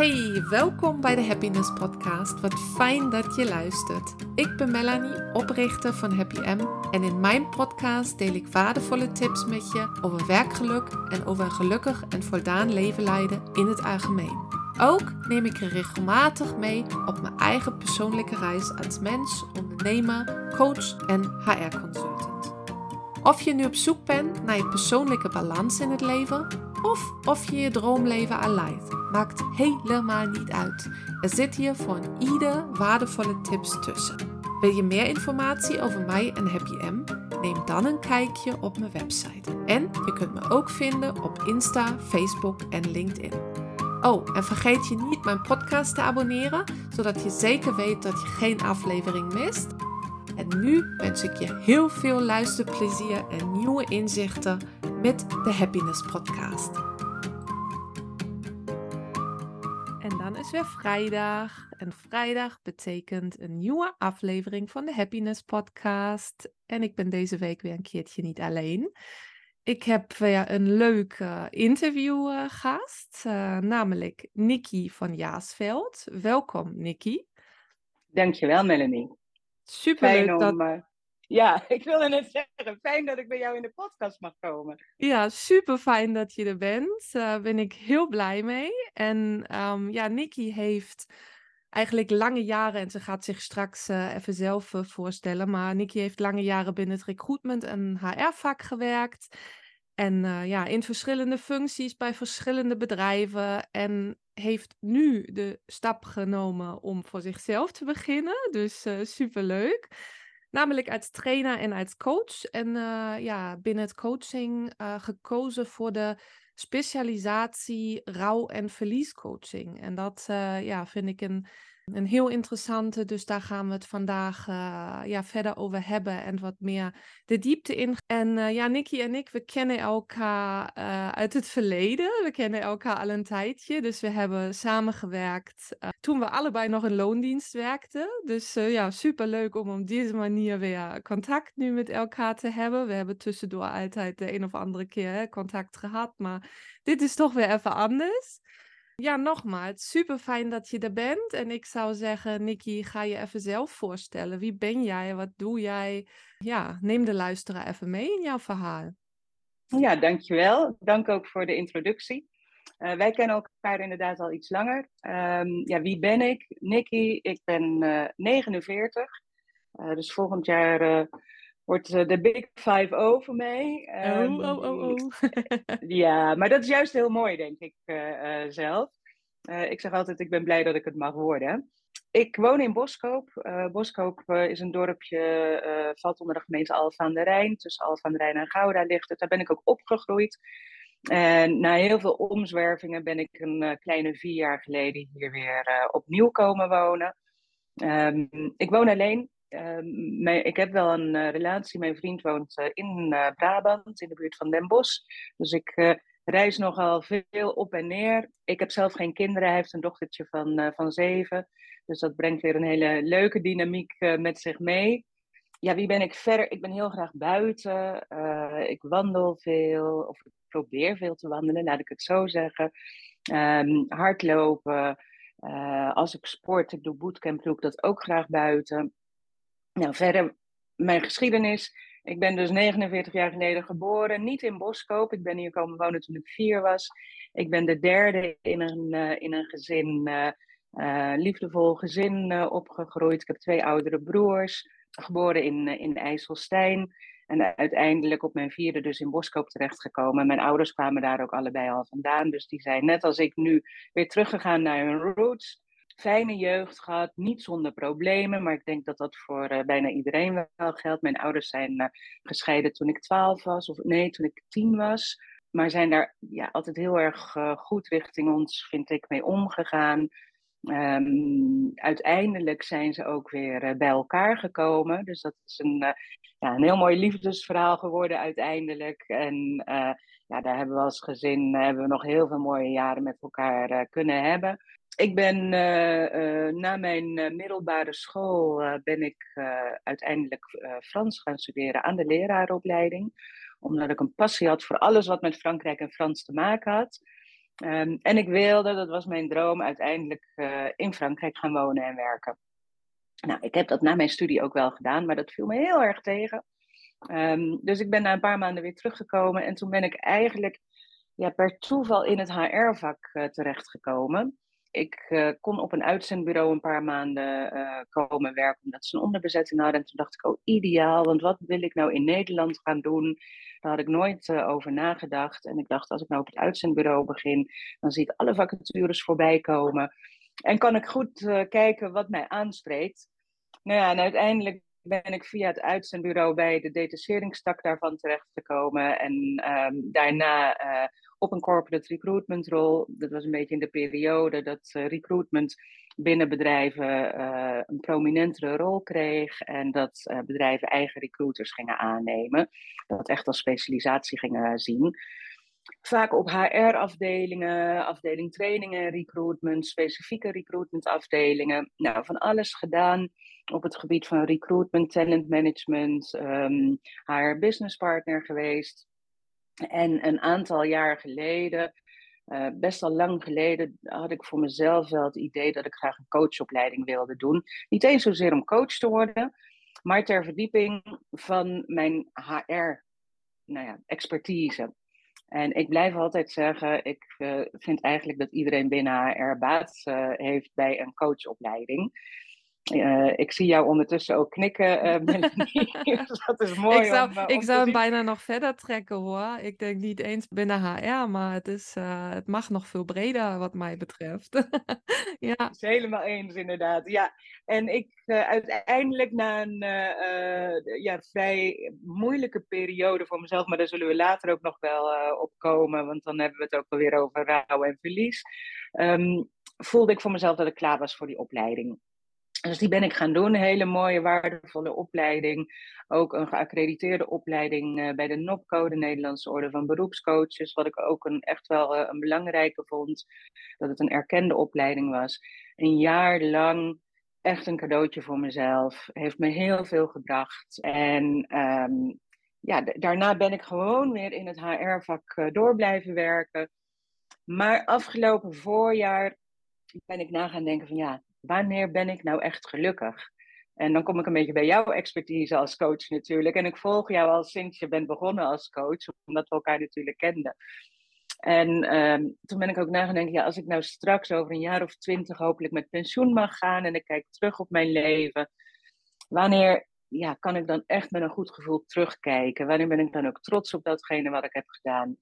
Hey, welkom bij de Happiness Podcast. Wat fijn dat je luistert. Ik ben Melanie, oprichter van Happy M. En in mijn podcast deel ik waardevolle tips met je over werkgeluk en over een gelukkig en voldaan leven leiden in het algemeen. Ook neem ik je regelmatig mee op mijn eigen persoonlijke reis als mens, ondernemer, coach en HR-consultant. Of je nu op zoek bent naar je persoonlijke balans in het leven, of of je je droomleven leidt Maakt helemaal niet uit. Er zit hier voor ieder waardevolle tips tussen. Wil je meer informatie over mij en Happy M? Neem dan een kijkje op mijn website. En je kunt me ook vinden op Insta, Facebook en LinkedIn. Oh, en vergeet je niet mijn podcast te abonneren, zodat je zeker weet dat je geen aflevering mist. En nu wens ik je heel veel luisterplezier en nieuwe inzichten met de Happiness Podcast. is weer vrijdag. En vrijdag betekent een nieuwe aflevering van de Happiness Podcast. En ik ben deze week weer een keertje niet alleen. Ik heb weer een leuk uh, interviewgast, uh, namelijk Nikki van Jaasveld. Welkom, Nikki. Dankjewel, Melanie. Super leuk dat... Eh, ja, ik wilde net zeggen, fijn dat ik bij jou in de podcast mag komen. Ja, super fijn dat je er bent. Daar uh, ben ik heel blij mee. En um, ja, Nikki heeft eigenlijk lange jaren, en ze gaat zich straks uh, even zelf uh, voorstellen, maar Nikki heeft lange jaren binnen het recruitment en HR-vak gewerkt. En ja, in verschillende functies bij verschillende bedrijven. En heeft nu de stap genomen om voor zichzelf te beginnen. Dus super leuk. Namelijk als trainer en als coach. En uh, ja, binnen het coaching uh, gekozen voor de specialisatie rouw- en verliescoaching. En dat uh, ja, vind ik een een heel interessante, dus daar gaan we het vandaag uh, ja, verder over hebben en wat meer de diepte in. En uh, ja, Nicky en ik, we kennen elkaar uh, uit het verleden. We kennen elkaar al een tijdje, dus we hebben samengewerkt toen we allebei nog in loondienst werkten. Dus ja, superleuk om op deze manier weer contact nu met elkaar te hebben. We hebben tussendoor altijd de een of andere keer contact gehad, maar dit is toch weer even anders. Ja, nogmaals, super fijn dat je er bent. En ik zou zeggen, Nikki, ga je even zelf voorstellen. Wie ben jij? Wat doe jij? Ja, neem de luisteraar even mee in jouw verhaal. Ja, dankjewel. Dank ook voor de introductie. Uh, wij kennen elkaar inderdaad al iets langer. Um, ja, wie ben ik? Nikki, ik ben uh, 49. Uh, dus volgend jaar wordt de Big Five O voor mij. Oh, oh, oh, oh. ja, maar dat is juist heel mooi, denk ik uh, uh, zelf. Uh, ik zeg altijd, ik ben blij dat ik het mag worden. Ik woon in Boskoop. Boskoop is een dorpje, valt onder de gemeente Alphen aan de Rijn. Tussen Alphen aan de Rijn en Gouda ligt het. Daar ben ik ook opgegroeid. En na heel veel omzwervingen ben ik een kleine vier jaar geleden hier weer opnieuw komen wonen. Um, ik woon alleen. Ehm, ik heb wel een uh, relatie. Mijn vriend woont uh, in uh, Brabant, in de buurt van Den Bosch. Dus ik reis nogal veel op en neer. Ik heb zelf geen kinderen. Hij heeft een dochtertje van, van zeven. Dus dat brengt weer een hele leuke dynamiek met zich mee. Ja, wie ben ik verder? Ik ben heel graag buiten. ik wandel veel, of ik probeer veel te wandelen, laat ik het zo zeggen. Um, hardlopen. als ik sport, ik doe bootcamp, doe ik dat ook graag buiten. Nou, verder mijn geschiedenis. Ik ben dus 49 jaar geleden geboren, niet in Boskoop. Ik ben hier komen wonen toen ik vier was. Ik ben de derde in een, uh, in een gezin, uh, uh, liefdevol gezin opgegroeid. Ik heb twee oudere broers, geboren in, in IJsselstein. En uiteindelijk op mijn vierde dus in Boskoop terechtgekomen. Mijn ouders kwamen daar ook allebei al vandaan. Dus die zijn net als ik nu weer teruggegaan naar hun roots fijne jeugd gehad, niet zonder problemen, maar ik denk dat dat voor uh, bijna iedereen wel geldt. Mijn ouders zijn uh, gescheiden toen ik twaalf was, of nee, toen ik tien was. Maar zijn daar ja, altijd heel erg uh, goed richting ons, vind ik, mee omgegaan. Um, uiteindelijk zijn ze ook weer bij elkaar gekomen. Dus dat is een, ja, een heel mooi liefdesverhaal geworden uiteindelijk. En ja, daar hebben we als gezin hebben we nog heel veel mooie jaren met elkaar kunnen hebben. Ik ben uh, uh, na mijn uh, middelbare school ben ik uiteindelijk Frans gaan studeren aan de leraaropleiding. Omdat ik een passie had voor alles wat met Frankrijk en Frans te maken had. Ehm, en ik wilde, dat was mijn droom, uiteindelijk in Frankrijk gaan wonen en werken. Nou, ik heb dat na mijn studie ook wel gedaan, maar dat viel me heel erg tegen. Ehm, dus ik ben na een paar maanden weer teruggekomen en toen ben ik eigenlijk ja, per toeval in het HR-vak terechtgekomen. Ik uh, kon op een uitzendbureau een paar maanden uh, komen werken omdat ze een onderbezetting hadden. En toen dacht ik, oh ideaal, want wat wil ik nou in Nederland gaan doen? Daar had ik nooit over nagedacht. En ik dacht, als ik nou op het uitzendbureau begin, dan zie ik alle vacatures voorbij komen. En kan ik goed kijken wat mij aanspreekt. Nou ja, en uiteindelijk ben ik via het uitzendbureau bij de detacheringstak daarvan terechtgekomen. En um, daarna uh, op een corporate recruitment rol. Dat was een beetje in de periode dat uh, recruitment binnen bedrijven uh, een prominentere rol kreeg. En dat bedrijven eigen recruiters gingen aannemen. Dat echt als specialisatie gingen zien. Vaak op HR-afdelingen, afdeling trainingen, recruitment, specifieke recruitment-afdelingen. Nou, van alles gedaan op het gebied van recruitment, talent management, um, ehm, business partner geweest. En een aantal jaar geleden, uh, best al lang geleden, had ik voor mezelf wel het idee dat ik graag een coachopleiding wilde doen. Niet eens zozeer om coach te worden, maar ter verdieping van mijn HR nou ja, expertise. En ik blijf altijd zeggen, ik uh, vind eigenlijk dat iedereen binnen HR baat uh, heeft bij een coachopleiding. Uh, ik zie jou ondertussen ook knikken, uh, Melanie. dat is mooi. Ik zou, om, uh, ik zou hem bijna nog verder trekken hoor. Ik denk niet eens binnen HR, maar het, is, het mag nog veel breder wat mij betreft. ja. Dat is helemaal eens inderdaad. Ja. En ik uiteindelijk na een ja, vrij moeilijke periode voor mezelf, maar daar zullen we later ook nog wel op komen, want dan hebben we het ook alweer over rouw en verlies. Um, voelde ik voor mezelf dat ik klaar was voor die opleiding. Dus die ben ik gaan doen. Een hele mooie, waardevolle opleiding. Ook een geaccrediteerde opleiding uh, bij de NOPCO, de Nederlandse Orde van Beroepscoaches. Wat ik ook een, echt wel uh, een belangrijke vond. Dat het een erkende opleiding was. Een jaar lang echt een cadeautje voor mezelf. Heeft me heel veel gebracht. En um, ja, daarna ben ik gewoon weer in het HR-vak uh, door blijven werken. Maar afgelopen voorjaar ben ik na gaan denken van ja, wanneer ben ik nou echt gelukkig? En dan kom ik een beetje bij jouw expertise als coach natuurlijk. En ik volg jou al sinds je bent begonnen als coach, omdat we elkaar natuurlijk kenden. En um, toen ben ik ook nagedacht, ja, als ik nou straks over een jaar of twintig hopelijk met pensioen mag gaan en ik kijk terug op mijn leven, wanneer ja, kan ik dan echt met een goed gevoel terugkijken? Wanneer ben ik dan ook trots op datgene wat ik heb gedaan?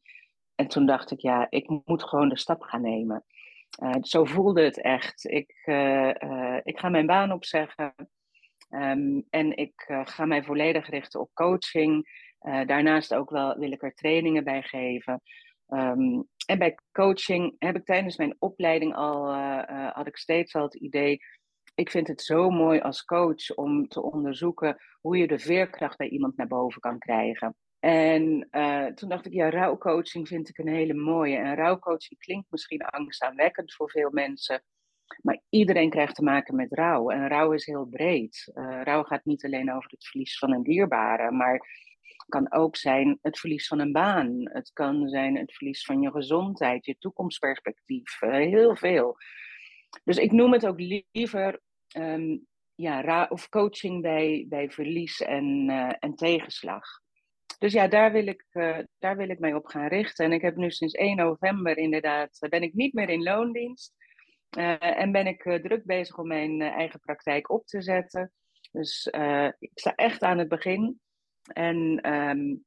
En toen dacht ik, ja, ik moet gewoon de stap gaan nemen. Uh, zo voelde het echt. Ik, uh, uh, ik ga mijn baan opzeggen um, en ik ga mij volledig richten op coaching. daarnaast ook wel wil ik er trainingen bij geven. Um, en bij coaching heb ik tijdens mijn opleiding al, had ik steeds al het idee, ik vind het zo mooi als coach om te onderzoeken hoe je de veerkracht bij iemand naar boven kan krijgen. En uh, toen dacht ik, ja, rouwcoaching vind ik een hele mooie. En rouwcoaching klinkt misschien angstaanwekkend voor veel mensen. Maar iedereen krijgt te maken met rouw. En rouw is heel breed. Uh, rouw gaat niet alleen over het verlies van een dierbare, maar kan ook zijn het verlies van een baan. Het kan zijn het verlies van je gezondheid, je toekomstperspectief. Uh, heel veel. Dus ik noem het ook liever um, ja, of coaching bij, bij verlies en, en tegenslag. Dus ja, daar wil, ik, uh, daar wil ik mij op gaan richten. En ik heb nu sinds 1 november inderdaad, eh, ben ik niet meer in loondienst. Uh, en ben ik druk bezig om mijn eigen praktijk op te zetten. Dus ik sta echt aan het begin. En um,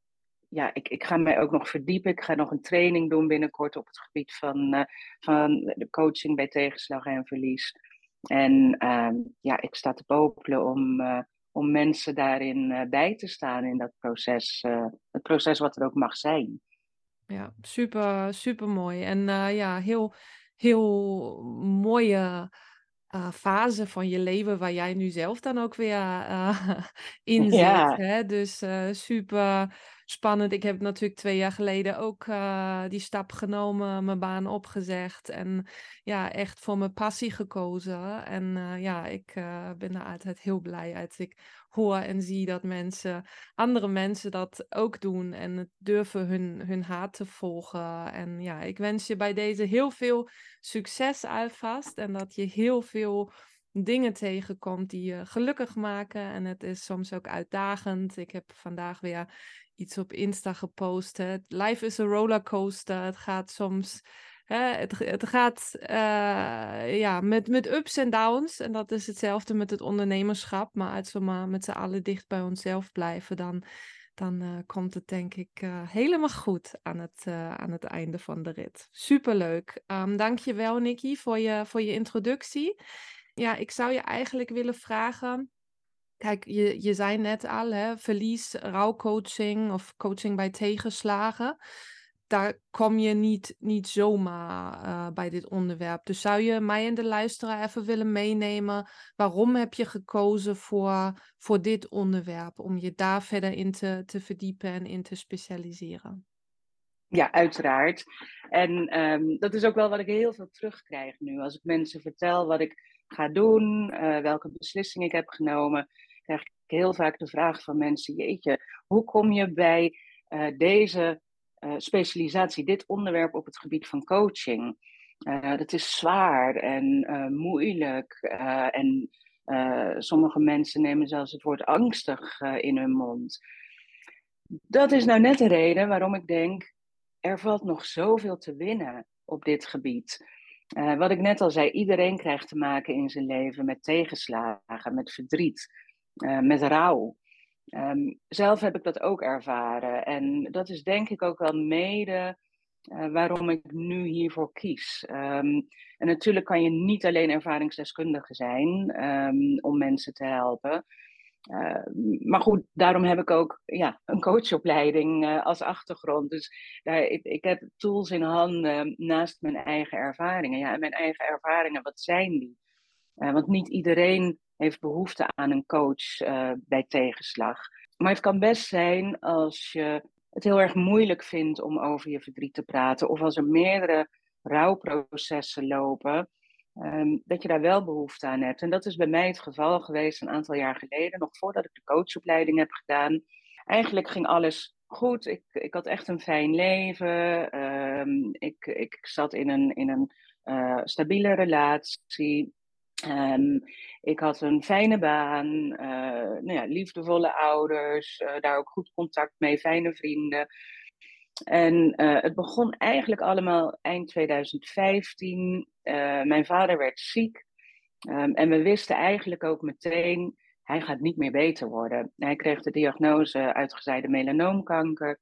ja, ik, ik ga mij ook nog verdiepen. Ik ga nog een training doen binnenkort op het gebied van, van de coaching bij tegenslag en verlies. En um, ja, ik sta te popelen om om mensen daarin uh, bij te staan in dat proces. Uh, het proces wat er ook mag zijn. Ja, super, super mooi. En uh, ja, heel, heel mooie fase van je leven waar jij nu zelf dan ook weer in zit. Ja. Hè? Dus super, spannend. Ik heb natuurlijk twee jaar geleden ook uh, die stap genomen, mijn baan opgezegd en ja, echt voor mijn passie gekozen. En uh, ja, ik uh, ben er altijd heel blij uit. Ik hoor en zie dat mensen, andere mensen dat ook doen en durven hun, hun haat te volgen. En ja, ik wens je bij deze heel veel succes alvast en dat je heel veel dingen tegenkomt die je gelukkig maken. En het is soms ook uitdagend. Ik heb vandaag weer iets op Insta gepost. Life is a rollercoaster. Het gaat soms. Het, het gaat uh, ja, met, met ups en downs. En dat is hetzelfde met het ondernemerschap. Maar als we maar met z'n allen dicht bij onszelf blijven, dan, dan uh, komt het denk ik uh, helemaal goed aan het, aan het einde van de rit. Superleuk. Um, Dank je wel, Nikki, voor je, voor je introductie. Ja, ik zou je eigenlijk willen vragen. Kijk, je, je zei net al, hè, verlies, rouwcoaching of coaching bij tegenslagen. Daar kom je niet, niet zomaar uh, bij dit onderwerp. Dus zou je mij en de luisteraar even willen meenemen? Waarom heb je gekozen voor, voor dit onderwerp? Om je daar verder in te, te verdiepen en in te specialiseren? Ja, uiteraard. En um, dat is ook wel wat ik heel veel terugkrijg nu. Als ik mensen vertel wat ik ga doen, uh, welke beslissing ik heb genomen, krijg ik heel vaak de vraag van mensen: Jeetje, hoe kom je bij uh, deze uh, specialisatie, dit onderwerp op het gebied van coaching? dat is zwaar en moeilijk. en sommige mensen nemen zelfs het woord angstig in hun mond. Dat is nou net de reden waarom ik denk: er valt nog zoveel te winnen op dit gebied. Wat ik net al zei, iedereen krijgt te maken in zijn leven met tegenslagen, met verdriet, met rouw. Um, zelf heb ik dat ook ervaren. En dat is denk ik ook wel mede uh, waarom ik nu hiervoor kies. Um, en natuurlijk kan je niet alleen ervaringsdeskundige zijn um, om mensen te helpen. Maar goed, daarom heb ik ook ja, een coachopleiding uh, als achtergrond. Dus daar, ik, ik, heb tools in handen naast mijn eigen ervaringen. Ja, en mijn eigen ervaringen, wat zijn die? Uh, want niet iedereen heeft behoefte aan een coach bij tegenslag. Maar het kan best zijn als je het heel erg moeilijk vindt om over je verdriet te praten. Of als er meerdere rouwprocessen lopen Um, dat je daar wel behoefte aan hebt. En dat is bij mij het geval geweest een aantal jaar geleden, nog voordat ik de coachopleiding heb gedaan. Eigenlijk ging alles goed. Ik, ik had echt een fijn leven. Um, ik, ik zat in een, in een uh, stabiele relatie. Um, ik had een fijne baan, uh, nou ja, liefdevolle ouders, uh, daar ook goed contact mee, fijne vrienden. En uh, het begon eigenlijk allemaal eind 2015. Uh, mijn vader werd ziek. Um, en we wisten eigenlijk ook meteen, hij gaat niet meer beter worden. Hij kreeg de diagnose uitgezaaide melanoomkanker.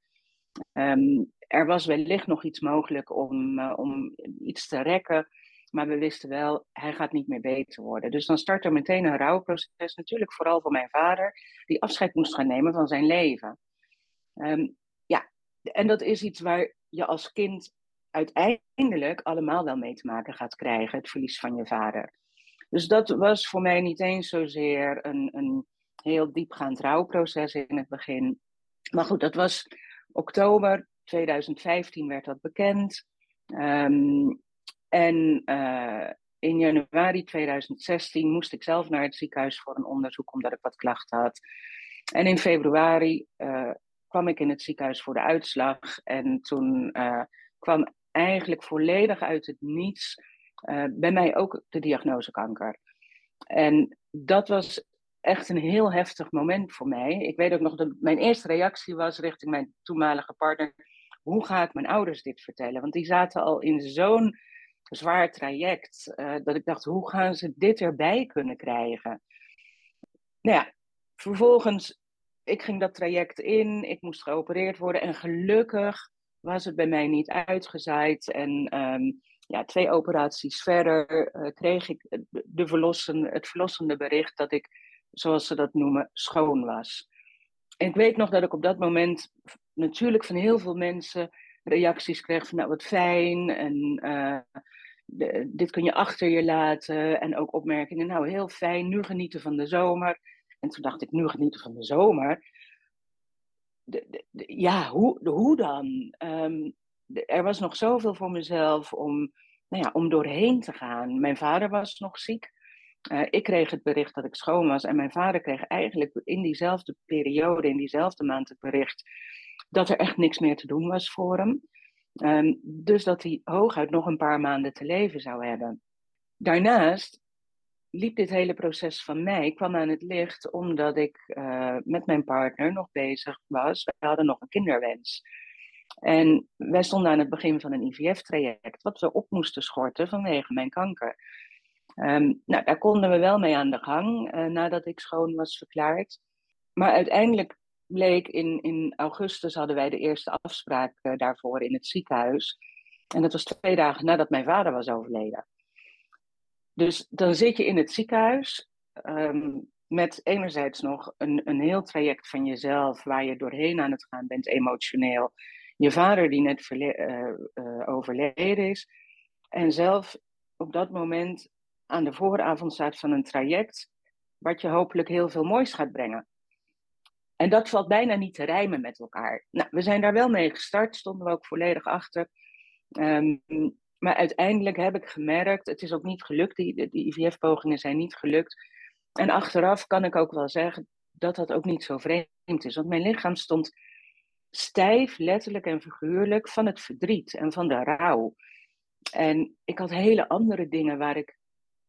Um, er was wellicht nog iets mogelijk om, om iets te rekken. Maar we wisten wel, hij gaat niet meer beter worden. Dus dan start er meteen een rouwproces. Natuurlijk vooral voor mijn vader, die afscheid moest gaan nemen van zijn leven. Um, en dat is iets waar je als kind uiteindelijk allemaal wel mee te maken gaat krijgen, het verlies van je vader. Dus dat was voor mij niet eens zozeer een, een heel diepgaand rouwproces in het begin. Maar goed, dat was oktober 2015 werd dat bekend. Um, en uh, in januari 2016 moest ik zelf naar het ziekenhuis voor een onderzoek omdat ik wat klachten had. En in februari uh, kwam ik in het ziekenhuis voor de uitslag. En toen uh, kwam eigenlijk volledig uit het niets bij mij ook de diagnose kanker. En dat was echt een heel heftig moment voor mij. Ik weet ook nog dat mijn eerste reactie was richting mijn toenmalige partner: hoe ga ik mijn ouders dit vertellen? Want die zaten al in zo'n zwaar traject uh, dat ik dacht: hoe gaan ze dit erbij kunnen krijgen? Nou ja, vervolgens ik ging dat traject in, ik moest geopereerd worden en gelukkig was het bij mij niet uitgezaaid. En um, ja, twee operaties verder uh, kreeg ik de verlossen, het verlossende bericht dat ik, zoals ze dat noemen, schoon was. Ik weet nog dat ik op dat moment natuurlijk van heel veel mensen reacties kreeg van nou wat fijn en de, dit kun je achter je laten. En ook opmerkingen, nou heel fijn, nu genieten van de zomer. En toen dacht ik, nu genieten van de zomer. de, ja, hoe, hoe dan? Ehm, er was nog zoveel voor mezelf om, nou ja, om doorheen te gaan. Mijn vader was nog ziek. Uh, ik kreeg het bericht dat ik schoon was. En mijn vader kreeg eigenlijk in diezelfde periode, in diezelfde maand, het bericht dat er echt niks meer te doen was voor hem. Um, dus dat hij hooguit nog een paar maanden te leven zou hebben. Daarnaast liep dit hele proces van mij, kwam aan het licht omdat ik uh, met mijn partner nog bezig was. We hadden nog een kinderwens. En wij stonden aan het begin van een IVF-traject, wat we op moesten schorten vanwege mijn kanker. Um, nou, daar konden we wel mee aan de gang uh, nadat ik schoon was verklaard. Maar uiteindelijk bleek in, in augustus hadden wij de eerste afspraak uh, daarvoor in het ziekenhuis. En dat was twee dagen nadat mijn vader was overleden. Dus dan zit je in het ziekenhuis um, met enerzijds nog een, een heel traject van jezelf waar je doorheen aan het gaan bent emotioneel. Je vader die net uh, uh, overleden is. En zelf op dat moment aan de vooravond staat van een traject wat je hopelijk heel veel moois gaat brengen. En dat valt bijna niet te rijmen met elkaar. Nou, we zijn daar wel mee gestart, stonden we ook volledig achter. Um, maar uiteindelijk heb ik gemerkt, het is ook niet gelukt, die, die IVF-pogingen zijn niet gelukt. En achteraf kan ik ook wel zeggen dat dat ook niet zo vreemd is. Want mijn lichaam stond stijf, letterlijk en figuurlijk, van het verdriet en van de rouw. En ik had hele andere dingen waar ik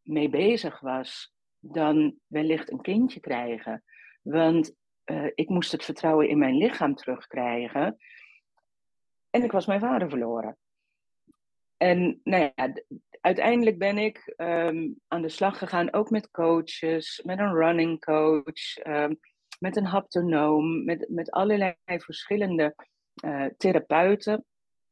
mee bezig was dan wellicht een kindje krijgen. Want uh, ik moest het vertrouwen in mijn lichaam terugkrijgen. En ik was mijn vader verloren. En nou ja, uiteindelijk ben ik um, aan de slag gegaan, ook met coaches, met een running coach, um, met een haptonoom, met, met allerlei verschillende uh, therapeuten,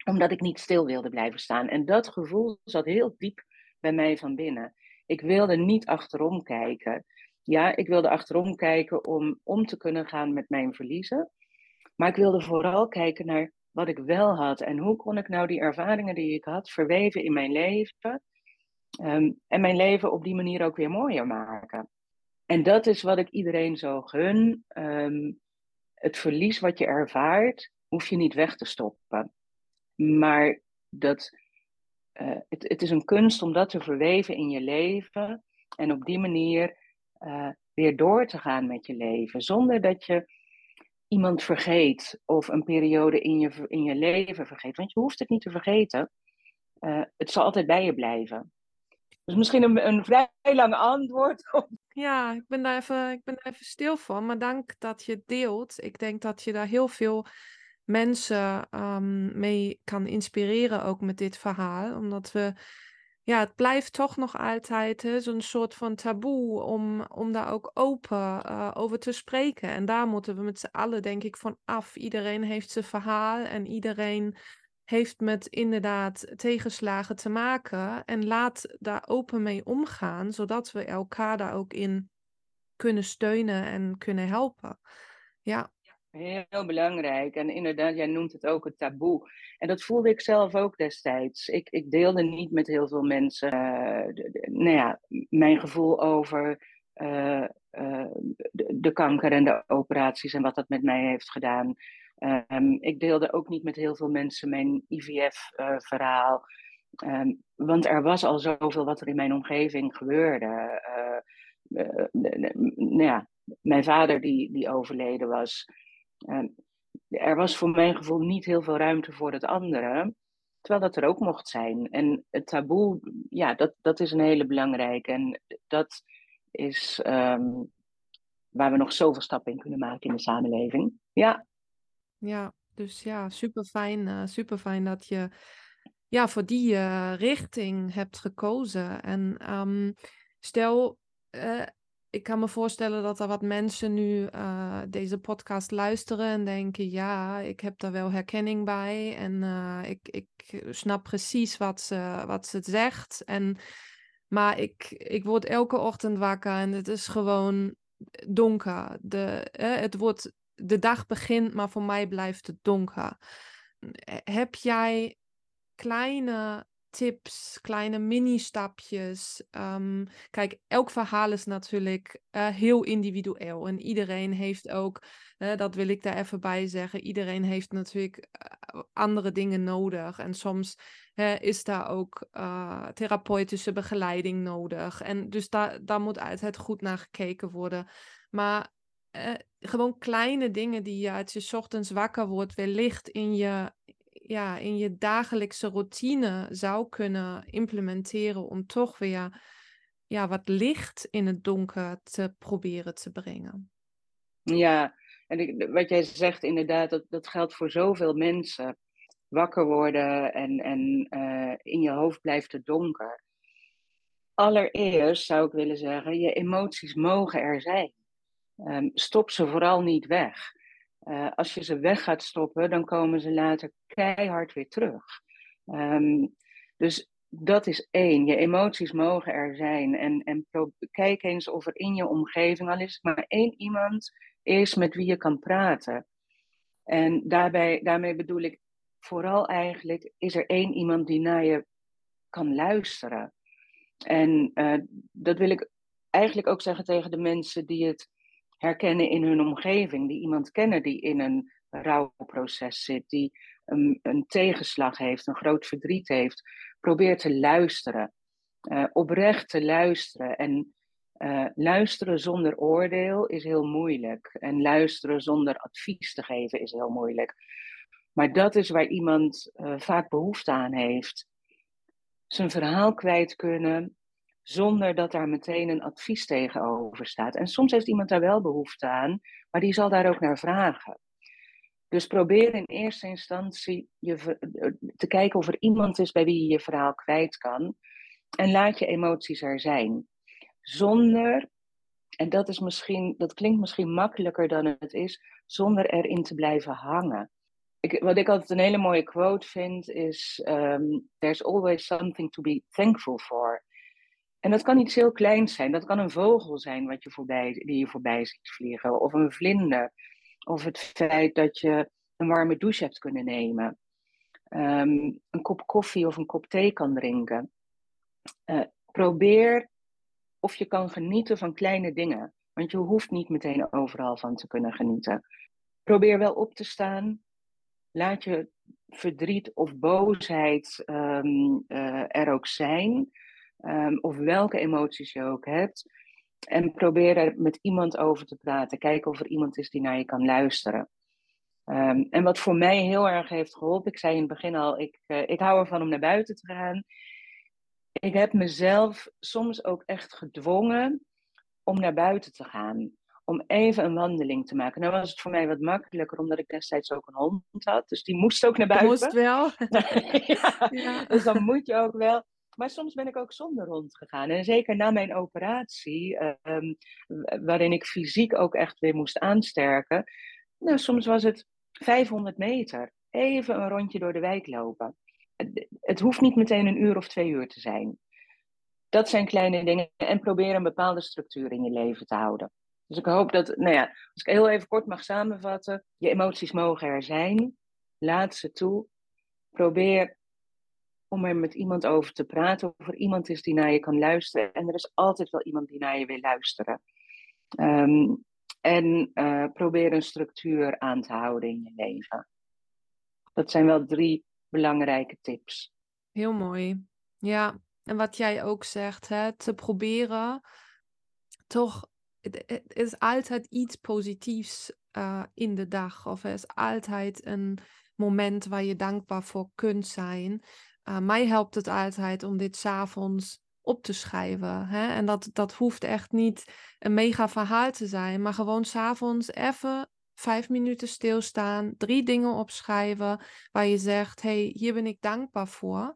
omdat ik niet stil wilde blijven staan. En dat gevoel zat heel diep bij mij van binnen. Ik wilde niet achterom kijken. Ja, ik wilde achterom kijken om om te kunnen gaan met mijn verliezen. Maar ik wilde vooral kijken naar wat ik wel had. En hoe kon ik nou die ervaringen die ik had verweven in mijn leven. Um, en mijn leven op die manier ook weer mooier maken. En dat is wat ik iedereen zo gun. Um, het verlies wat je ervaart, hoef je niet weg te stoppen. Maar dat, uh, het, het, is een kunst om dat te verweven in je leven. En op die manier uh, weer door te gaan met je leven. Zonder dat je iemand vergeet of een periode in je, in je leven vergeet. Want je hoeft het niet te vergeten. Uh, het zal altijd bij je blijven. Dus misschien een, een vrij lang antwoord. Ja, ik ben, daar even, ik ben even stil van. Maar dank dat je deelt. Ik denk dat je daar heel veel mensen um, mee kan inspireren, ook met dit verhaal. Omdat we ja, het blijft toch nog altijd zo'n soort van taboe om, om daar ook open uh, over te spreken. En daar moeten we met z'n allen, denk ik, van af. Iedereen heeft zijn verhaal en iedereen heeft met inderdaad tegenslagen te maken. En laat daar open mee omgaan, zodat we elkaar daar ook in kunnen steunen en kunnen helpen. Ja. Heel belangrijk. En inderdaad, jij noemt het ook het taboe. En dat voelde ik zelf ook destijds. Ik, ik deelde niet met heel veel mensen uh, nou ja, mijn gevoel over uh, uh, de, de, kanker en de operaties en wat dat met mij heeft gedaan. Um, ik deelde ook niet met heel veel mensen mijn IVF-verhaal. Um, want er was al zoveel wat er in mijn omgeving gebeurde. nou ja, mijn vader die, die overleden was. Er was voor mijn gevoel niet heel veel ruimte voor het andere, terwijl dat er ook mocht zijn. En het taboe, ja, dat, dat is een hele belangrijke. En dat is um, waar we nog zoveel stappen in kunnen maken in de samenleving. Ja. Ja, dus ja, super fijn, uh, super fijn dat je ja, voor die uh, richting hebt gekozen. En um, stel, uh, ik kan me voorstellen dat er wat mensen nu uh, deze podcast luisteren en denken: ja, ik heb daar wel herkenning bij en uh, ik, ik snap precies wat ze, wat ze zegt. En, maar ik, ik word elke ochtend wakker en het is gewoon donker. De, eh, het wordt, de dag begint, maar voor mij blijft het donker. Heb jij kleine tips, kleine mini-stapjes. Ehm, kijk, elk verhaal is natuurlijk uh, heel individueel. En iedereen heeft ook, dat wil ik daar even bij zeggen, iedereen heeft natuurlijk uh, andere dingen nodig. En soms is daar ook therapeutische begeleiding nodig. En dus daar, daar moet altijd goed naar gekeken worden. Maar gewoon kleine dingen die je uit je ochtends wakker wordt, wellicht in je, ja, in je dagelijkse routine zou kunnen implementeren om toch weer ja, wat licht in het donker te proberen te brengen. Ja, en wat jij zegt inderdaad, dat, dat geldt voor zoveel mensen. Wakker worden en, en uh, in je hoofd blijft het donker. Allereerst zou ik willen zeggen, je emoties mogen er zijn. Um, stop ze vooral niet weg. Uh, als je ze weg gaat stoppen, dan komen ze later keihard weer terug. Um, dus dat is één. Je emoties mogen er zijn. En, en kijk eens of er in je omgeving, al is maar één iemand, is met wie je kan praten. En daarbij, daarmee bedoel ik vooral eigenlijk, is er één iemand die naar je kan luisteren. En uh, dat wil ik eigenlijk ook zeggen tegen de mensen die het herkennen in hun omgeving, die iemand kennen die in een rouwproces zit, die een, een tegenslag heeft, een groot verdriet heeft. Probeer te luisteren, uh, oprecht te luisteren. En uh, luisteren zonder oordeel is heel moeilijk. En luisteren zonder advies te geven is heel moeilijk. Maar dat is waar iemand uh, vaak behoefte aan heeft. Zijn verhaal kwijt kunnen, zonder dat daar meteen een advies tegenover staat. En soms heeft iemand daar wel behoefte aan, maar die zal daar ook naar vragen. Dus probeer in eerste instantie je, te kijken of er iemand is bij wie je je verhaal kwijt kan. En laat je emoties er zijn. Zonder, en dat, is misschien, dat klinkt misschien makkelijker dan het is, zonder erin te blijven hangen. Ik, wat ik altijd een hele mooie quote vind is: um, There's always something to be thankful for. En dat kan iets heel kleins zijn. Dat kan een vogel zijn wat je voorbij, die je voorbij ziet vliegen. Of een vlinder. Of het feit dat je een warme douche hebt kunnen nemen. Um, een kop koffie of een kop thee kan drinken. Uh, probeer of je kan genieten van kleine dingen. Want je hoeft niet meteen overal van te kunnen genieten. Probeer wel op te staan. Laat je verdriet of boosheid um, uh, er ook zijn. Um, of welke emoties je ook hebt. En probeer er met iemand over te praten. Kijken of er iemand is die naar je kan luisteren. Um, en wat voor mij heel erg heeft geholpen, ik zei in het begin al, ik, uh, ik hou ervan om naar buiten te gaan. Ik heb mezelf soms ook echt gedwongen om naar buiten te gaan. Om even een wandeling te maken. Nou was het voor mij wat makkelijker, omdat ik destijds ook een hond had. Dus die moest ook naar buiten. Moest wel. ja, ja. Dus dan moet je ook wel. Maar soms ben ik ook zonder hond gegaan. En zeker na mijn operatie, um, waarin ik fysiek ook echt weer moest aansterken. Nou, soms was het 500 meter. Even een rondje door de wijk lopen. Het hoeft niet meteen een uur of twee uur te zijn. Dat zijn kleine dingen. En probeer een bepaalde structuur in je leven te houden. Dus ik hoop dat, nou ja, als ik heel even kort mag samenvatten. Je emoties mogen er zijn. Laat ze toe. Probeer om er met iemand over te praten. Of er iemand is die naar je kan luisteren. En er is altijd wel iemand die naar je wil luisteren. Um, en uh, probeer een structuur aan te houden in je leven. Dat zijn wel drie belangrijke tips. Heel mooi. Ja, en wat jij ook zegt, hè, te proberen toch. Het is altijd iets positiefs uh, in de dag. Of er is altijd een moment waar je dankbaar voor kunt zijn. Mij helpt het altijd om dit s'avonds op te schrijven. Hè? En dat, dat hoeft echt niet een mega verhaal te zijn, maar gewoon s'avonds even vijf minuten stilstaan, drie dingen opschrijven waar je zegt, hey, hier ben ik dankbaar voor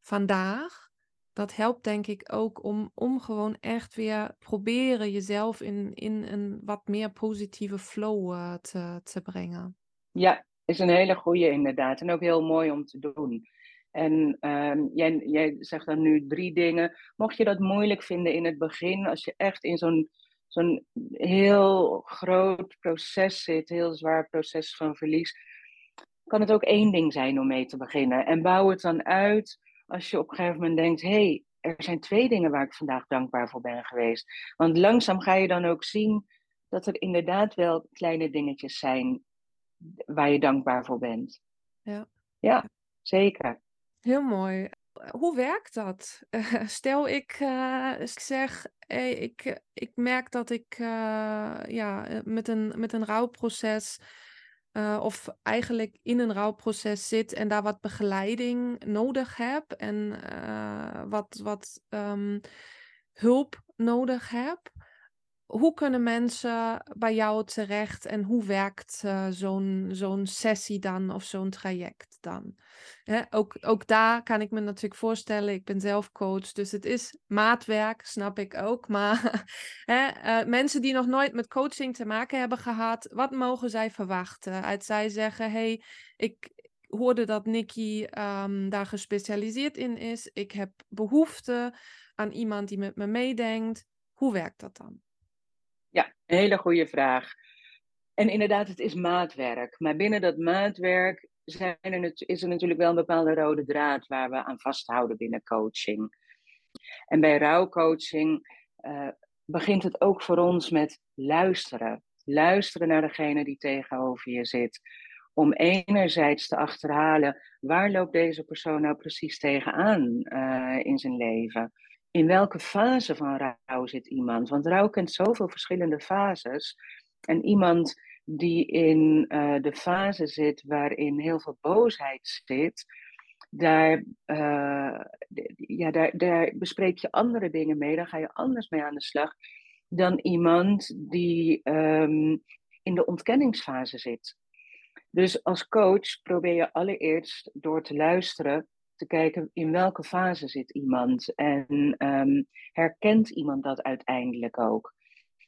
vandaag. Dat helpt denk ik ook om, om gewoon echt weer proberen jezelf in, in een wat meer positieve flow uh, te, te brengen. Ja, is een hele goede inderdaad. En ook heel mooi om te doen. En um, jij, jij zegt dan nu drie dingen. Mocht je dat moeilijk vinden in het begin, als je echt in zo'n zo'n heel groot proces zit, heel zwaar proces van verlies, kan het ook één ding zijn om mee te beginnen. En bouw het dan uit als je op een gegeven moment denkt: hé, hey, er zijn twee dingen waar ik vandaag dankbaar voor ben geweest. Want langzaam ga je dan ook zien dat er inderdaad wel kleine dingetjes zijn waar je dankbaar voor bent. Ja, ja zeker. Heel mooi. Hoe werkt dat? stel ik uh, zeg, hey, ik, ik merk dat ik uh, ja, met, een, met een rouwproces of eigenlijk in een rouwproces zit en daar wat begeleiding nodig heb en wat, wat um, hulp nodig heb hoe kunnen mensen bij jou terecht en hoe werkt uh, zo'n sessie dan of zo'n traject dan? Hè, ook, ook daar kan ik me natuurlijk voorstellen, ik ben zelf coach, dus het is maatwerk, snap ik ook. Maar hè, uh, mensen die nog nooit met coaching te maken hebben gehad, wat mogen zij verwachten? Uit zij zeggen, hey, ik hoorde dat Nikki um, daar gespecialiseerd in is, ik heb behoefte aan iemand die met me meedenkt. Hoe werkt dat dan? Hele goede vraag. En inderdaad, het is maatwerk. Maar binnen dat maatwerk zijn er, is er natuurlijk wel een bepaalde rode draad waar we aan vasthouden binnen coaching. En bij rouwcoaching uh, begint het ook voor ons met luisteren. Luisteren naar degene die tegenover je zit. Om enerzijds te achterhalen waar loopt deze persoon nou precies tegenaan uh, in zijn leven in welke fase van rouw zit iemand? Want rouw kent zoveel verschillende fases. En iemand die in uh, de fase zit waarin heel veel boosheid zit, daar, uh, ja, daar, daar bespreek je andere dingen mee, dan ga je anders mee aan de slag dan iemand die um, in de ontkenningsfase zit. Dus als coach probeer je allereerst door te luisteren te kijken in welke fase zit iemand en um, herkent iemand dat uiteindelijk ook.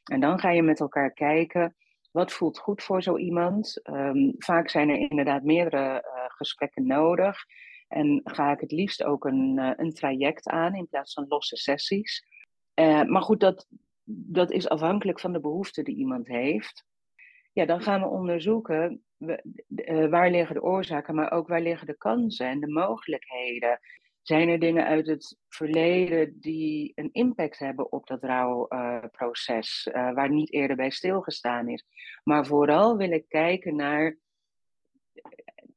En dan ga je met elkaar kijken, wat voelt goed voor zo iemand? Um, vaak zijn er inderdaad meerdere uh, gesprekken nodig. En ga ik het liefst ook een, uh, een traject aan in plaats van losse sessies. Uh, maar goed, dat, dat is afhankelijk van de behoeften die iemand heeft. Ja, dan gaan we onderzoeken uh, waar liggen de oorzaken, maar ook waar liggen de kansen en de mogelijkheden. Zijn er dingen uit het verleden die een impact hebben op dat rouwproces, uh, uh, waar niet eerder bij stilgestaan is? Maar vooral wil ik kijken naar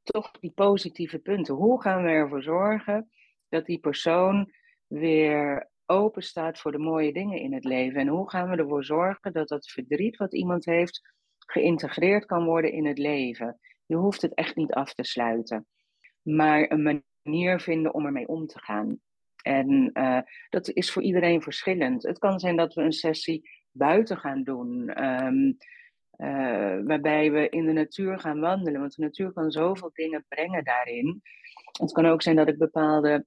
toch die positieve punten. Hoe gaan we ervoor zorgen dat die persoon weer open staat voor de mooie dingen in het leven? En hoe gaan we ervoor zorgen dat dat verdriet wat iemand heeft geïntegreerd kan worden in het leven. Je hoeft het echt niet af te sluiten, maar een manier vinden om ermee om te gaan. En uh, dat is voor iedereen verschillend. Het kan zijn dat we een sessie buiten gaan doen, um, uh, waarbij we in de natuur gaan wandelen, want de natuur kan zoveel dingen brengen daarin. Het kan ook zijn dat ik bepaalde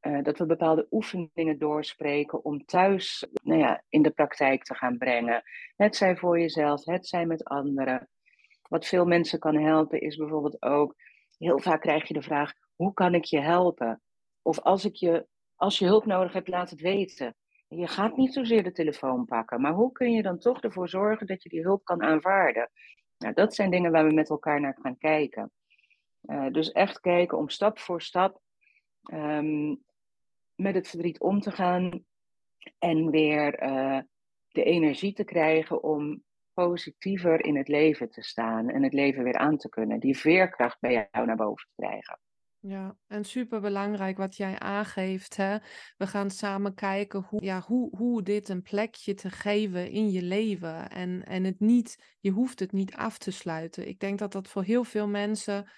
uh, dat we bepaalde oefeningen doorspreken om thuis nou ja, in de praktijk te gaan brengen. Het zij voor jezelf, het zij met anderen. Wat veel mensen kan helpen is bijvoorbeeld ook, heel vaak krijg je de vraag, hoe kan ik je helpen? Of als, ik je, als je hulp nodig hebt, laat het weten. Je gaat niet zozeer de telefoon pakken, maar hoe kun je dan toch ervoor zorgen dat je die hulp kan aanvaarden? Nou, dat zijn dingen waar we met elkaar naar gaan kijken. Uh, dus echt kijken om stap voor stap um, met het verdriet om te gaan en weer uh, de energie te krijgen om positiever in het leven te staan en het leven weer aan te kunnen. Die veerkracht bij jou naar boven te krijgen. Ja, en super belangrijk wat jij aangeeft. Hè? We gaan samen kijken hoe, ja, hoe, hoe dit een plekje te geven in je leven. En, en het niet, je hoeft het niet af te sluiten. Ik denk dat dat voor heel veel mensen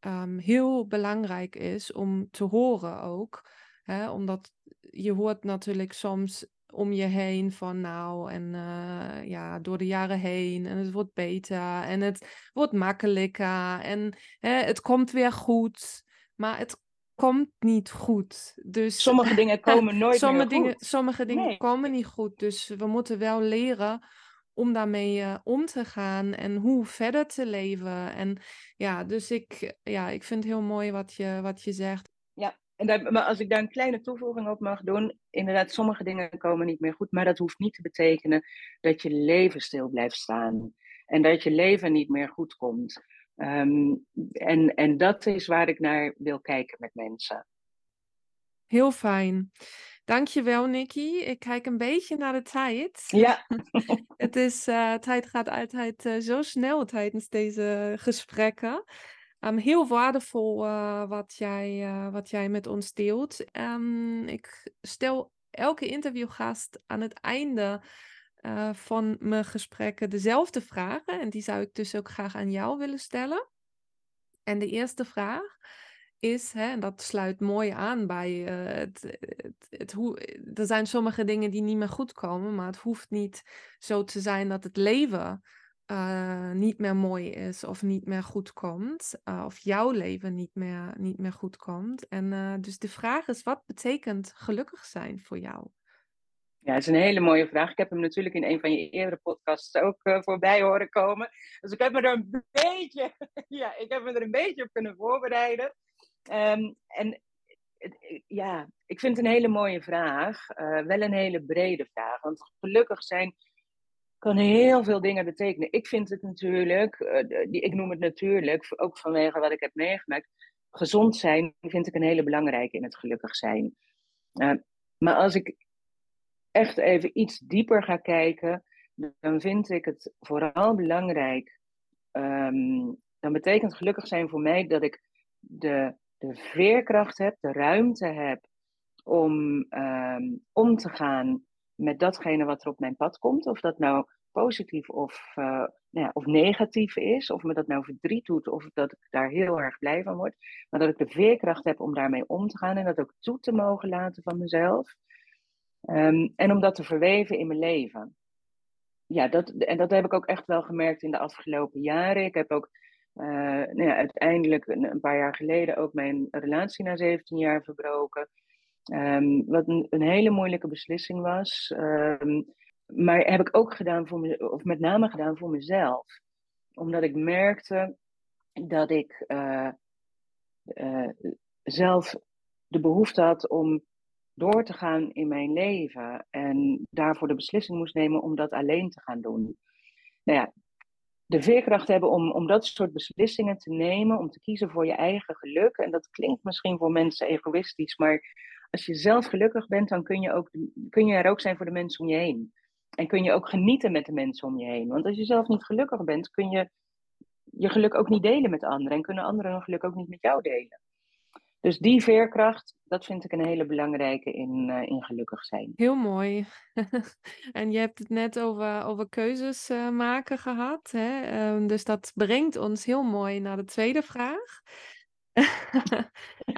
um, heel belangrijk is om te horen ook. Hè? Omdat je hoort natuurlijk soms om je heen van nou en uh, ja, door de jaren heen en het wordt beter en het wordt makkelijker en hè, het komt weer goed, maar het komt niet goed. Dus, sommige dingen komen nooit sommige meer dingen, goed. Sommige dingen Nee. komen niet goed, dus we moeten wel leren om daarmee uh, om te gaan en hoe verder te leven. En ja, dus ik, ja, ik vind het heel mooi wat je, wat je zegt. En daar, maar als ik daar een kleine toevoeging op mag doen, inderdaad, sommige dingen komen niet meer goed, maar dat hoeft niet te betekenen dat je leven stil blijft staan en dat je leven niet meer goed komt. Um, en, en dat is waar ik naar wil kijken met mensen. Heel fijn. Dankjewel, Nikki. Ik kijk een beetje naar de tijd. Ja. het is, uh, tijd gaat altijd uh, zo snel tijdens deze gesprekken. Um, heel waardevol uh, wat, jij, wat jij met ons deelt. Um, ik stel elke interviewgast aan het einde van mijn gesprekken dezelfde vragen. En die zou ik dus ook graag aan jou willen stellen. En de eerste vraag is, hè, en dat sluit mooi aan bij het, het, hoe, er zijn sommige dingen die niet meer goed komen, maar het hoeft niet zo te zijn dat het leven uh, niet meer mooi is of niet meer goed komt, uh, of jouw leven niet meer, niet meer goed komt. En dus de vraag is, wat betekent gelukkig zijn voor jou? Ja, dat is een hele mooie vraag. Ik heb hem natuurlijk in een van je eerdere podcasts ook voorbij horen komen. Dus ik heb me er een beetje, ja, ik heb me er een beetje op kunnen voorbereiden. Um, en ja, ik vind het een hele mooie vraag. Wel een hele brede vraag. Want gelukkig zijn kan heel veel dingen betekenen. Ik vind het natuurlijk, uh, ik noem het natuurlijk, ook vanwege wat ik heb meegemaakt. Gezond zijn vind ik een hele belangrijke in het gelukkig zijn. Uh, maar als ik echt even iets dieper ga kijken, dan vind ik het vooral belangrijk. Um, dan betekent gelukkig zijn voor mij dat ik de de veerkracht heb, de ruimte heb om um, om te gaan met datgene wat er op mijn pad komt. Of dat nou positief of, uh, nou ja, of negatief is, of me dat nou verdriet doet, of dat ik daar heel erg blij van word. Maar dat ik de veerkracht heb om daarmee om te gaan en dat ook toe te mogen laten van mezelf. Um, en om dat te verweven in mijn leven. Ja, dat, en dat heb ik ook echt wel gemerkt in de afgelopen jaren. Ik heb ook uh, nou ja, uiteindelijk een, een, paar jaar geleden ook mijn relatie na 17 jaar verbroken. Um, wat een, een, hele moeilijke beslissing was. Um, maar heb ik ook gedaan voor me, of met name gedaan voor mezelf. Omdat ik merkte dat ik uh, uh, zelf de behoefte had om door te gaan in mijn leven. En daarvoor de beslissing moest nemen om dat alleen te gaan doen. Nou ja, de veerkracht hebben om, om dat soort beslissingen te nemen, om te kiezen voor je eigen geluk. En dat klinkt misschien voor mensen egoïstisch, maar als je zelf gelukkig bent, dan kun je, ook, kun je er ook zijn voor de mensen om je heen. En kun je ook genieten met de mensen om je heen. Want als je zelf niet gelukkig bent, kun je je geluk ook niet delen met anderen. En kunnen anderen hun geluk ook niet met jou delen. Dus die veerkracht, dat vind ik een hele belangrijke in, uh, in gelukkig zijn. Heel mooi. en je hebt het net over, over keuzes uh, maken gehad. Hè? Um, dus dat brengt ons heel mooi naar de tweede vraag.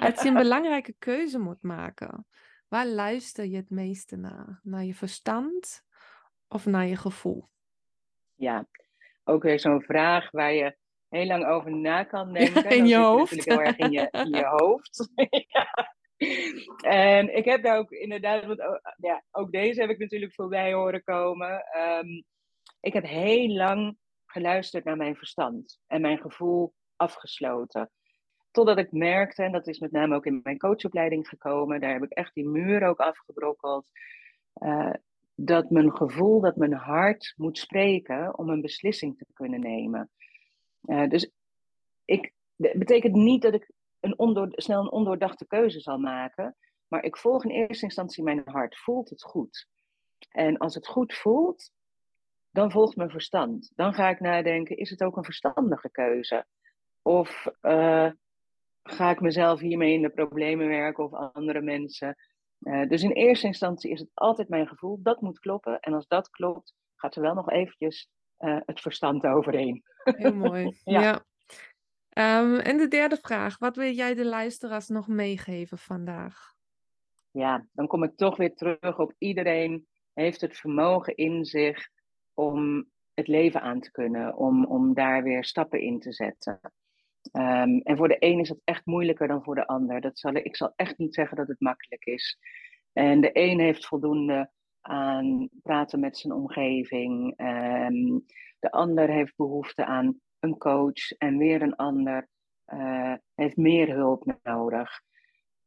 Als je een belangrijke keuze moet maken, waar luister je het meeste naar? Naar je verstand of naar je gevoel? Ja, ook weer zo'n vraag waar je heel lang over na kan denken. in je hoofd. Natuurlijk heel erg in je, in je hoofd. ja. En ik heb daar ook inderdaad, want ja, ook deze heb ik natuurlijk voorbij horen komen. Um, ik heb heel lang geluisterd naar mijn verstand en mijn gevoel afgesloten. Totdat ik merkte, en dat is met name ook in mijn coachopleiding gekomen, daar heb ik echt die muur ook afgebrokkeld. Uh, dat mijn gevoel, dat mijn hart moet spreken om een beslissing te kunnen nemen. Uh, dus ik, dat betekent niet dat ik een snel een ondoordachte keuze zal maken. Maar ik volg in eerste instantie mijn hart. Voelt het goed? En als het goed voelt, dan volgt mijn verstand. Dan ga ik nadenken, is het ook een verstandige keuze? Of uh, ga ik mezelf hiermee in de problemen werken of andere mensen? Uh, dus in eerste instantie is het altijd mijn gevoel, dat moet kloppen. En als dat klopt, gaat er wel nog eventjes uh, het verstand overheen. Heel mooi. ja. ja. Um, en de derde vraag, wat wil jij de luisteraars nog meegeven vandaag? Ja, dan kom ik toch weer terug op iedereen heeft het vermogen in zich om het leven aan te kunnen, om, om daar weer stappen in te zetten. Um, en voor de een is het echt moeilijker dan voor de ander. Dat zal, ik zal echt niet zeggen dat het makkelijk is. En de een heeft voldoende aan praten met zijn omgeving. Um, de ander heeft behoefte aan een coach en weer een ander uh, heeft meer hulp nodig.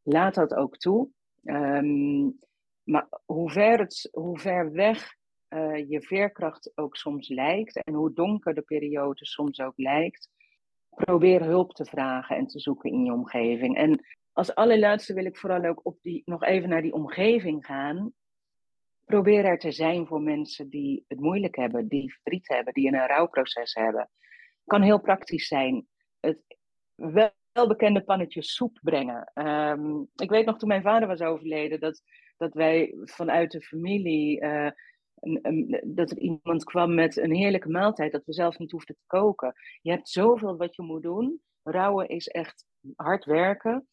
Laat dat ook toe. Um, maar hoe ver, het, hoe ver weg uh, je veerkracht ook soms lijkt en hoe donker de periode soms ook lijkt, probeer hulp te vragen en te zoeken in je omgeving. En als allerlaatste wil ik vooral ook op die, nog even naar die omgeving gaan. Probeer er te zijn voor mensen die het moeilijk hebben, die verdriet hebben, die een rouwproces hebben. Kan heel praktisch zijn. Het welbekende pannetje soep brengen. Ehm, ik weet nog toen mijn vader was overleden, dat, dat wij vanuit de familie. Uh, dat er iemand kwam met een heerlijke maaltijd, dat we zelf niet hoefden te koken. Je hebt zoveel wat je moet doen. Rouwen is echt hard werken.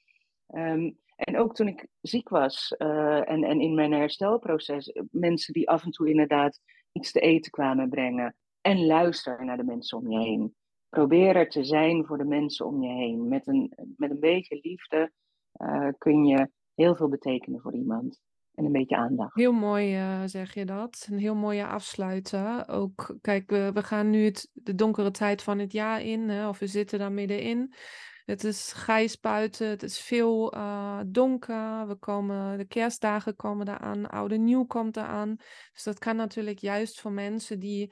Ehm, en ook toen ik ziek was uh, en, en in mijn herstelproces, mensen die af en toe inderdaad iets te eten kwamen brengen. En luister naar de mensen om je heen. Probeer er te zijn voor de mensen om je heen. Met een, met een beetje liefde uh, kun je heel veel betekenen voor iemand. En een beetje aandacht. Heel mooi uh, zeg je dat. Een heel mooie afsluiten. Ook, kijk, we, we gaan nu het, de donkere tijd van het jaar in, hè, of we zitten daar middenin. Het is grijs buiten, het is veel uh, donker. We komen, de kerstdagen komen eraan, oude nieuw komt eraan. Dus dat kan natuurlijk juist voor mensen die,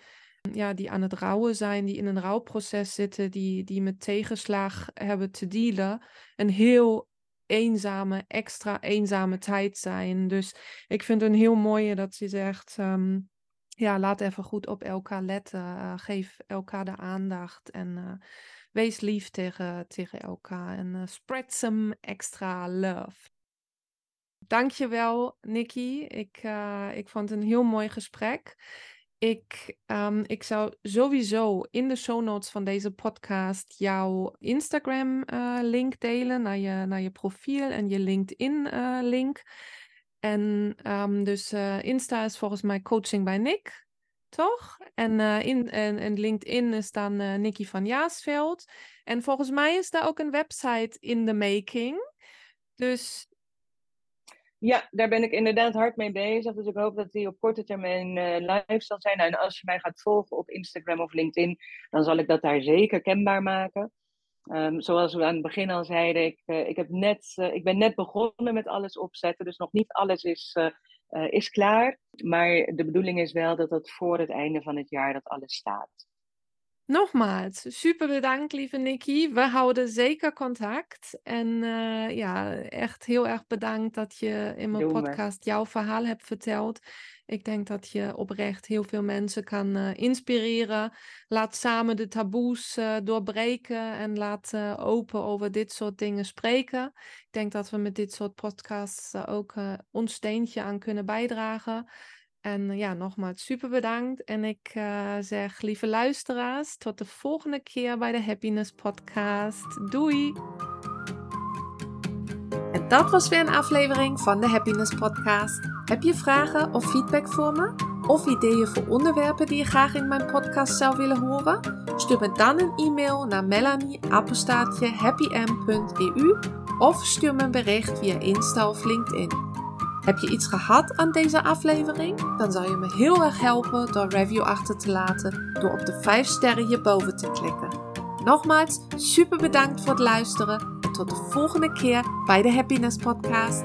ja, die aan het rouwen zijn, die in een rouwproces zitten, die, die met tegenslag hebben te dealen, een heel eenzame, extra eenzame tijd zijn. Dus ik vind het een heel mooie dat ze zegt. Um, ja, laat even goed op elkaar letten. Uh, geef elkaar de aandacht. En uh, wees lief tegen, tegen elkaar. En uh, spread some extra love. Dankjewel, Nikki. Ik, ik vond het een heel mooi gesprek. Ik, um, ik zou sowieso in de show notes van deze podcast jouw Instagram-link uh, delen naar je, naar je profiel en je LinkedIn-link. Uh, en um, dus uh, Insta is volgens mij coaching bij Nick, toch? En, in, en, LinkedIn is dan Nicky van Jaasveld. En volgens mij is daar ook een website in the making. Dus ja, daar ben ik inderdaad hard mee bezig. Dus ik hoop dat die op korte termijn uh, live zal zijn. Nou, en als je mij gaat volgen op Instagram of LinkedIn, dan zal ik dat daar zeker kenbaar maken. Um, zoals we aan het begin al zeiden, ik, uh, ik, heb net, uh, ik ben net begonnen met alles opzetten. Dus nog niet alles is, is klaar. Maar de bedoeling is wel dat dat voor het einde van het jaar dat alles staat. Nogmaals, super bedankt, lieve Nikki. We houden zeker contact. En uh, ja, echt heel erg bedankt dat je in mijn podcast jouw verhaal hebt verteld. Ik denk dat je oprecht heel veel mensen kan uh, inspireren. Laat samen de taboes uh, doorbreken en laat open over dit soort dingen spreken. Ik denk dat we met dit soort podcasts ook ons steentje aan kunnen bijdragen. En eh, ja, nogmaals super bedankt. En ik uh, zeg, lieve luisteraars, tot de volgende keer bij de Happiness Podcast. Doei! En dat was weer een aflevering van de Happiness Podcast. Heb je vragen of feedback voor me? Of ideeën voor onderwerpen die je graag in mijn podcast zou willen horen? Stuur me dan een e-mail naar melanie.happym.eu of stuur me een bericht via Insta of LinkedIn. Heb je iets gehad aan deze aflevering? Dan zou je me heel erg helpen door review achter te laten door op de 5 sterren hierboven te klikken. Nogmaals, super bedankt voor het luisteren en tot de volgende keer bij de Happiness Podcast.